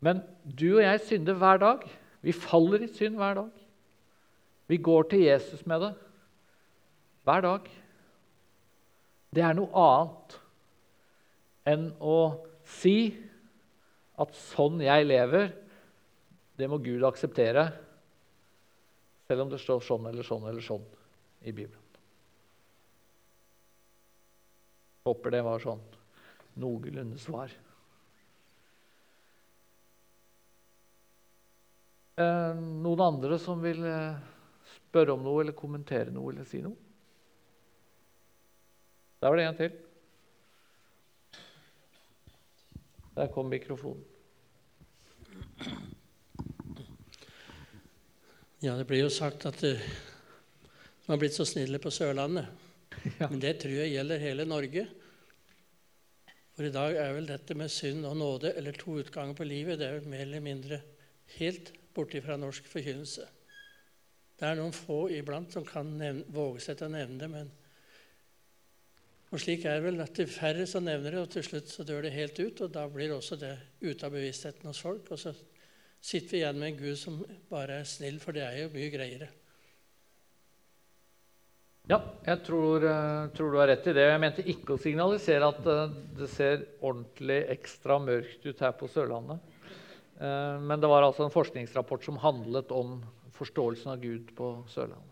A: Men du og jeg synder hver dag. Vi faller i synd hver dag. Vi går til Jesus med det hver dag. Det er noe annet enn å si at sånn jeg lever, det må Gud akseptere, selv om det står sånn eller sånn eller sånn i Bibelen. Håper det var sånn noenlunde svar. Eh, noen andre som vil eh, spørre om noe eller kommentere noe eller si noe? Der var det en til. Der kom mikrofonen.
C: Ja, det blir jo sagt at de man har blitt så snille på Sørlandet. [laughs] Ja. Men det tror jeg gjelder hele Norge. For i dag er vel dette med synd og nåde, eller to utganger på livet, det er vel mer eller mindre helt borte fra norsk forkynnelse. Det er noen få iblant som kan nevne, våge seg til å nevne det, men og slik er det vel at det færre som nevner det, og til slutt så dør det helt ut. Og da blir også det ute av bevisstheten hos folk. Og så sitter vi igjen med en Gud som bare er snill, for det er jo mye greiere.
A: Ja, jeg tror, eh, tror, du har rett i det. Jeg mente ikke å signalisere at eh, det ser ordentlig ekstra mørkt ut her på Sørlandet. Eh, men det var altså en forskningsrapport som handlet om forståelsen av Gud på Sørlandet.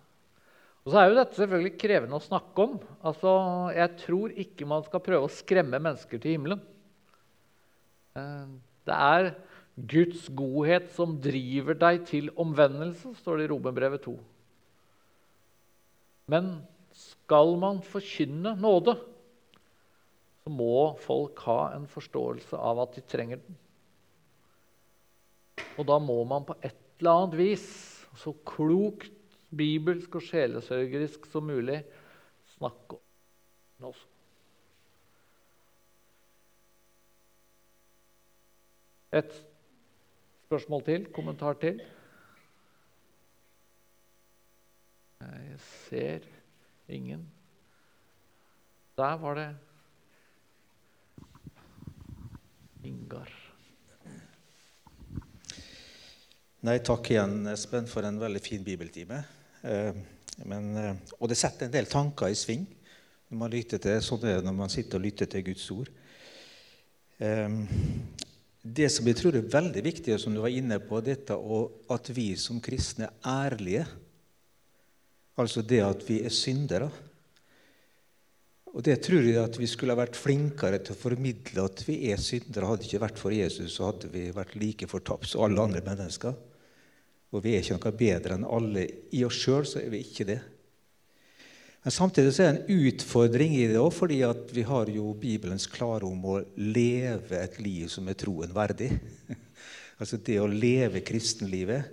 A: Og så er jo dette selvfølgelig krevende å snakke om. Altså, jeg tror ikke man skal prøve å skremme mennesker til himmelen. Det er Guds godhet som driver deg til omvendelse, står det i Romerbrevet 2. Men skal man forkynne nåde, så må folk ha en forståelse av at de trenger den. Og da må man på et eller annet vis, så klokt, bibelsk og sjelesørgerisk som mulig, snakke om den også. Et spørsmål til? Kommentar til? Jeg ser ingen. Der var det Ingar.
D: Nei, takk igjen, Espen, for en veldig fin bibeltime. Eh, men, eh, og det setter en del tanker i sving når man lytter til, sånn er det når man sitter og lytter til Guds ord. Eh, det som jeg tror er veldig viktig, som du var inne på, dette at vi som kristne er ærlige. Altså det at vi er syndere. Og Det tror jeg at vi skulle ha vært flinkere til å formidle at vi er syndere. Hadde det ikke vært for Jesus, så hadde vi vært like fortapt som alle andre mennesker. Og vi er ikke noe bedre enn alle. I oss sjøl så er vi ikke det. Men samtidig så er det en utfordring i det òg, fordi vi har jo Bibelens klare om å leve et liv som er troen verdig. [laughs] altså det å leve kristenlivet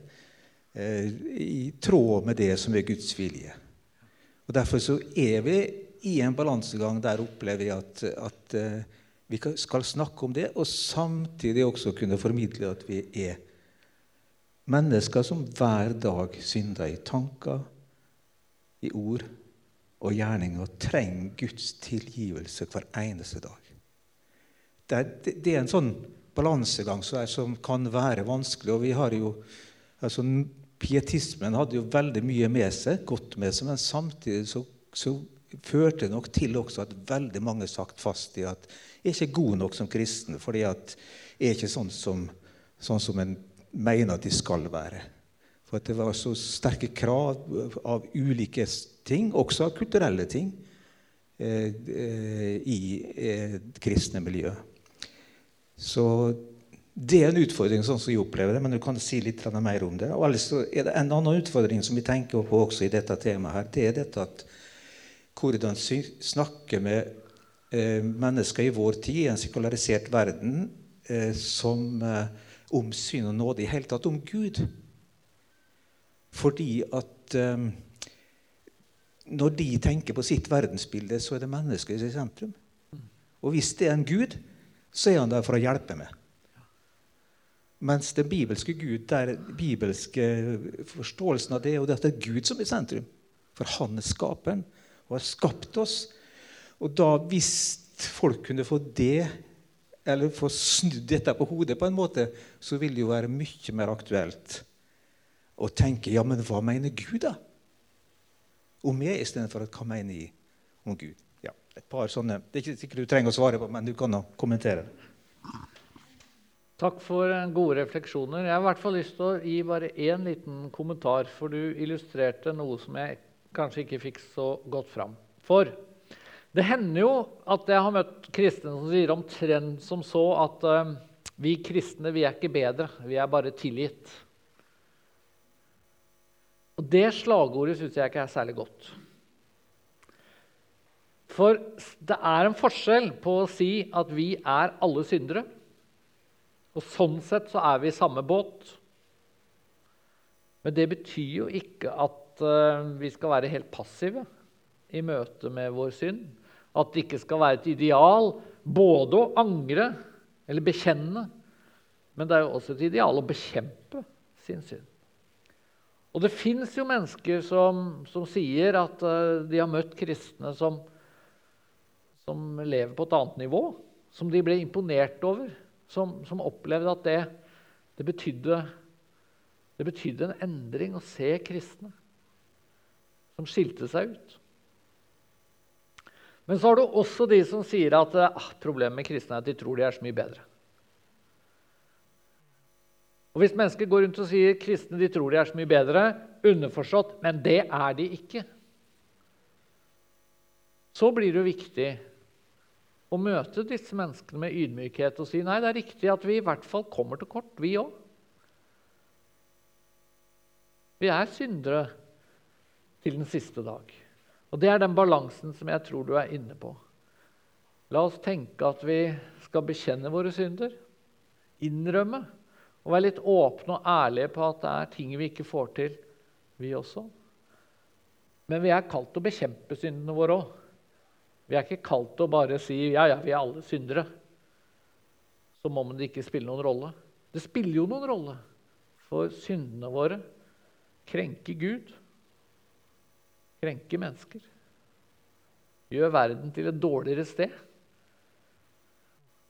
D: eh, i tråd med det som er Guds vilje. Og Derfor så er vi i en balansegang der opplever vi at, at eh, vi skal snakke om det, og samtidig også kunne formidle at vi er mennesker som hver dag synder i tanker, i ord og gjerninger trenger Guds tilgivelse hver eneste dag. Det er, det er en sånn balansegang som kan være vanskelig. og vi har jo, altså Pietismen hadde jo veldig mye med seg, godt med seg, men samtidig så, så førte det nok til også at veldig mange sagt fast i at jeg er ikke god nok som kristen fordi at jeg er ikke sånn som, sånn som en mener at de skal være. For at det var så sterke krav av ulike ting, også av kulturelle ting, eh, eh, i eh, kristne miljø. Så det er en utfordring sånn som jeg opplever det, men du kan si litt mer om det. Og ellers er det En annen utfordring som vi tenker på også i dette temaet, her, det er dette at hvordan snakke med mennesker i vår tid, i en sekularisert verden, som, om syn og nåde i hele tatt, om Gud. Fordi at når de tenker på sitt verdensbilde, så er det mennesket i sentrum. Og hvis det er en Gud, så er han der for å hjelpe meg. Mens den bibelske Gud, der bibelske forståelsen av det er at det er Gud som er sentrum. For han er skaperen og har skapt oss. Og da, hvis folk kunne få det, eller få snudd dette på hodet på en måte, så ville det jo være mye mer aktuelt å tenke ja, men hva mener Gud, da? Om meg istedenfor hva mener jeg om Gud? Ja, et par sånne, Det er ikke sikkert du trenger å svare på, men du kan da kommentere.
A: Takk for gode refleksjoner. Jeg har i hvert fall lyst til å gi bare én liten kommentar, for du illustrerte noe som jeg kanskje ikke fikk så godt fram. For det hender jo at jeg har møtt kristne som sier omtrent som så at uh, vi kristne vi er ikke bedre, vi er bare tilgitt. Og Det slagordet syns jeg ikke er særlig godt. For det er en forskjell på å si at vi er alle syndere. Og sånn sett så er vi i samme båt. Men det betyr jo ikke at uh, vi skal være helt passive i møte med vår synd. At det ikke skal være et ideal både å angre eller bekjenne, men det er jo også et ideal å bekjempe sin synd. Og det fins jo mennesker som, som sier at uh, de har møtt kristne som, som, lever på et annet nivå, som de ble imponert over, som, som opplevde at det, det, betydde, det, betydde, en endring å se kristne som skilte seg ut. Men så har du også de som sier at ah, problemet med kristne er at de tror de er så mye bedre. Og Hvis mennesker går rundt og sier kristne de tror de er så mye bedre, underforstått, men det er de ikke, så blir det jo viktig å møte disse menneskene med ydmykhet og si nei, det er riktig at vi i hvert fall kommer til kort, vi òg. Vi er syndere til den siste dag. Og Det er den balansen som jeg tror du er inne på. La oss tenke at vi skal bekjenne våre synder, innrømme og være litt åpne og ærlige på at det er ting vi ikke får til, vi også. Men vi er kalt til å bekjempe syndene våre òg. Vi er ikke kalt til å bare si ja, ja, vi er alle syndere. Som om det ikke spiller noen rolle. Det spiller jo noen rolle. For syndene våre krenker Gud, krenker mennesker. Gjør verden til et dårligere sted.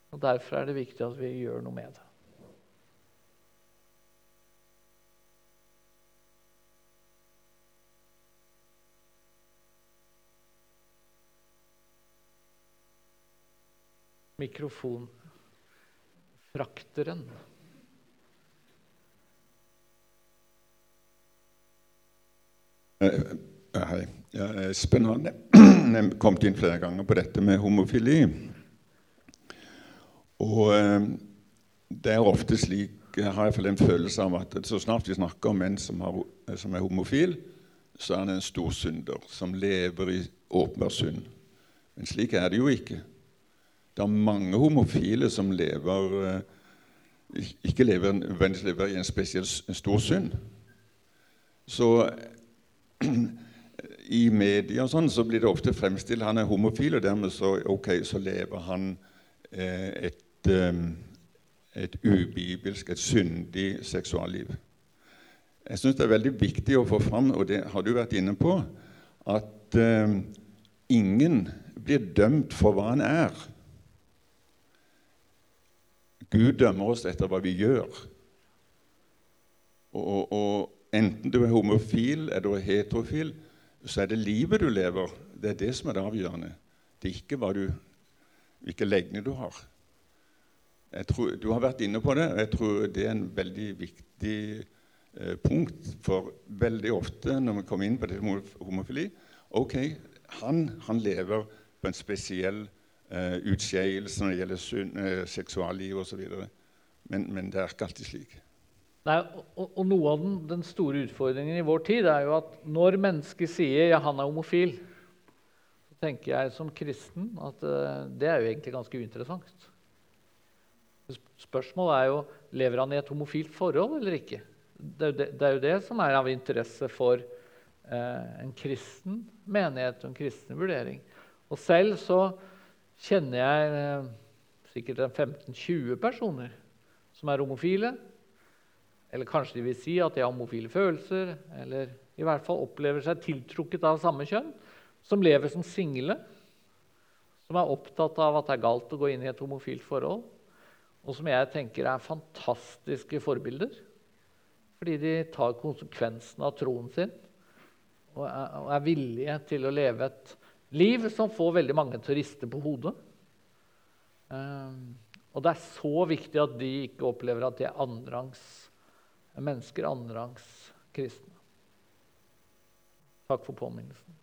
A: Og Derfor er det viktig at vi gjør noe med det. Mikrofonfrakteren.
E: Hei. Ja, Espen har kommet inn flere ganger på dette med homofili. Og eh, det er ofte slik jeg har iallfall en følelse av at så snart vi snakker om en som, har, som er homofil, så er han en stor synder som lever i åpenbar synd. Men slik er det jo ikke. Det er mange homofile som lever eh, ikke lever, lever i en spesiell stor synd. Så [clears throat] i media og sånn, så blir det ofte fremstilt han er homofil, og dermed så, okay, så lever han eh, et eh, et ubibelsk, et syndig seksualliv. Jeg syns det er veldig viktig å få fram, og det har du vært inne på, at eh, ingen blir dømt for hva han er. Gud dømmer oss etter hva vi gjør. Og, og enten du er homofil eller heterofil, så er det livet du lever, det er det som er det avgjørende. Det er ikke du, hvilke legning du har. Tror, du har vært inne på det, og jeg tror det er en veldig viktig eh, punkt. For veldig ofte når vi kommer inn på det homofili Ok, han, han lever på en spesiell eh, utskeielse når det gjelder synd, eh, seksualliv osv. Men, men det er ikke alltid slik.
A: Nei, og, og, Noe av den, den, store utfordringen i vår tid er jo at når mennesker sier ja, han er homofil, så tenker jeg som kristen at uh, det er jo egentlig ganske uinteressant. Spørsmålet er jo lever han i et homofilt forhold eller ikke. Det det, det er jo det som er av interesse for eh, en kristen menighet og en kristen vurdering. Og selv så kjenner jeg eh, sikkert 15-20 personer som er homofile. Eller kanskje de vil si at de har homofile følelser, eller i hvert fall opplever seg tiltrukket av samme kjønn, som lever som single, som er opptatt av at det er galt å gå inn i et homofilt forhold og som jeg tenker er fantastiske forbilder. Fordi de tar konsekvensen av troen sin og er, villige til å leve et liv som får veldig mange til å riste på hodet. Um, og det er så viktig at de ikke opplever at de er annenrangs mennesker, annenrangs kristne. Takk for påminnelsen.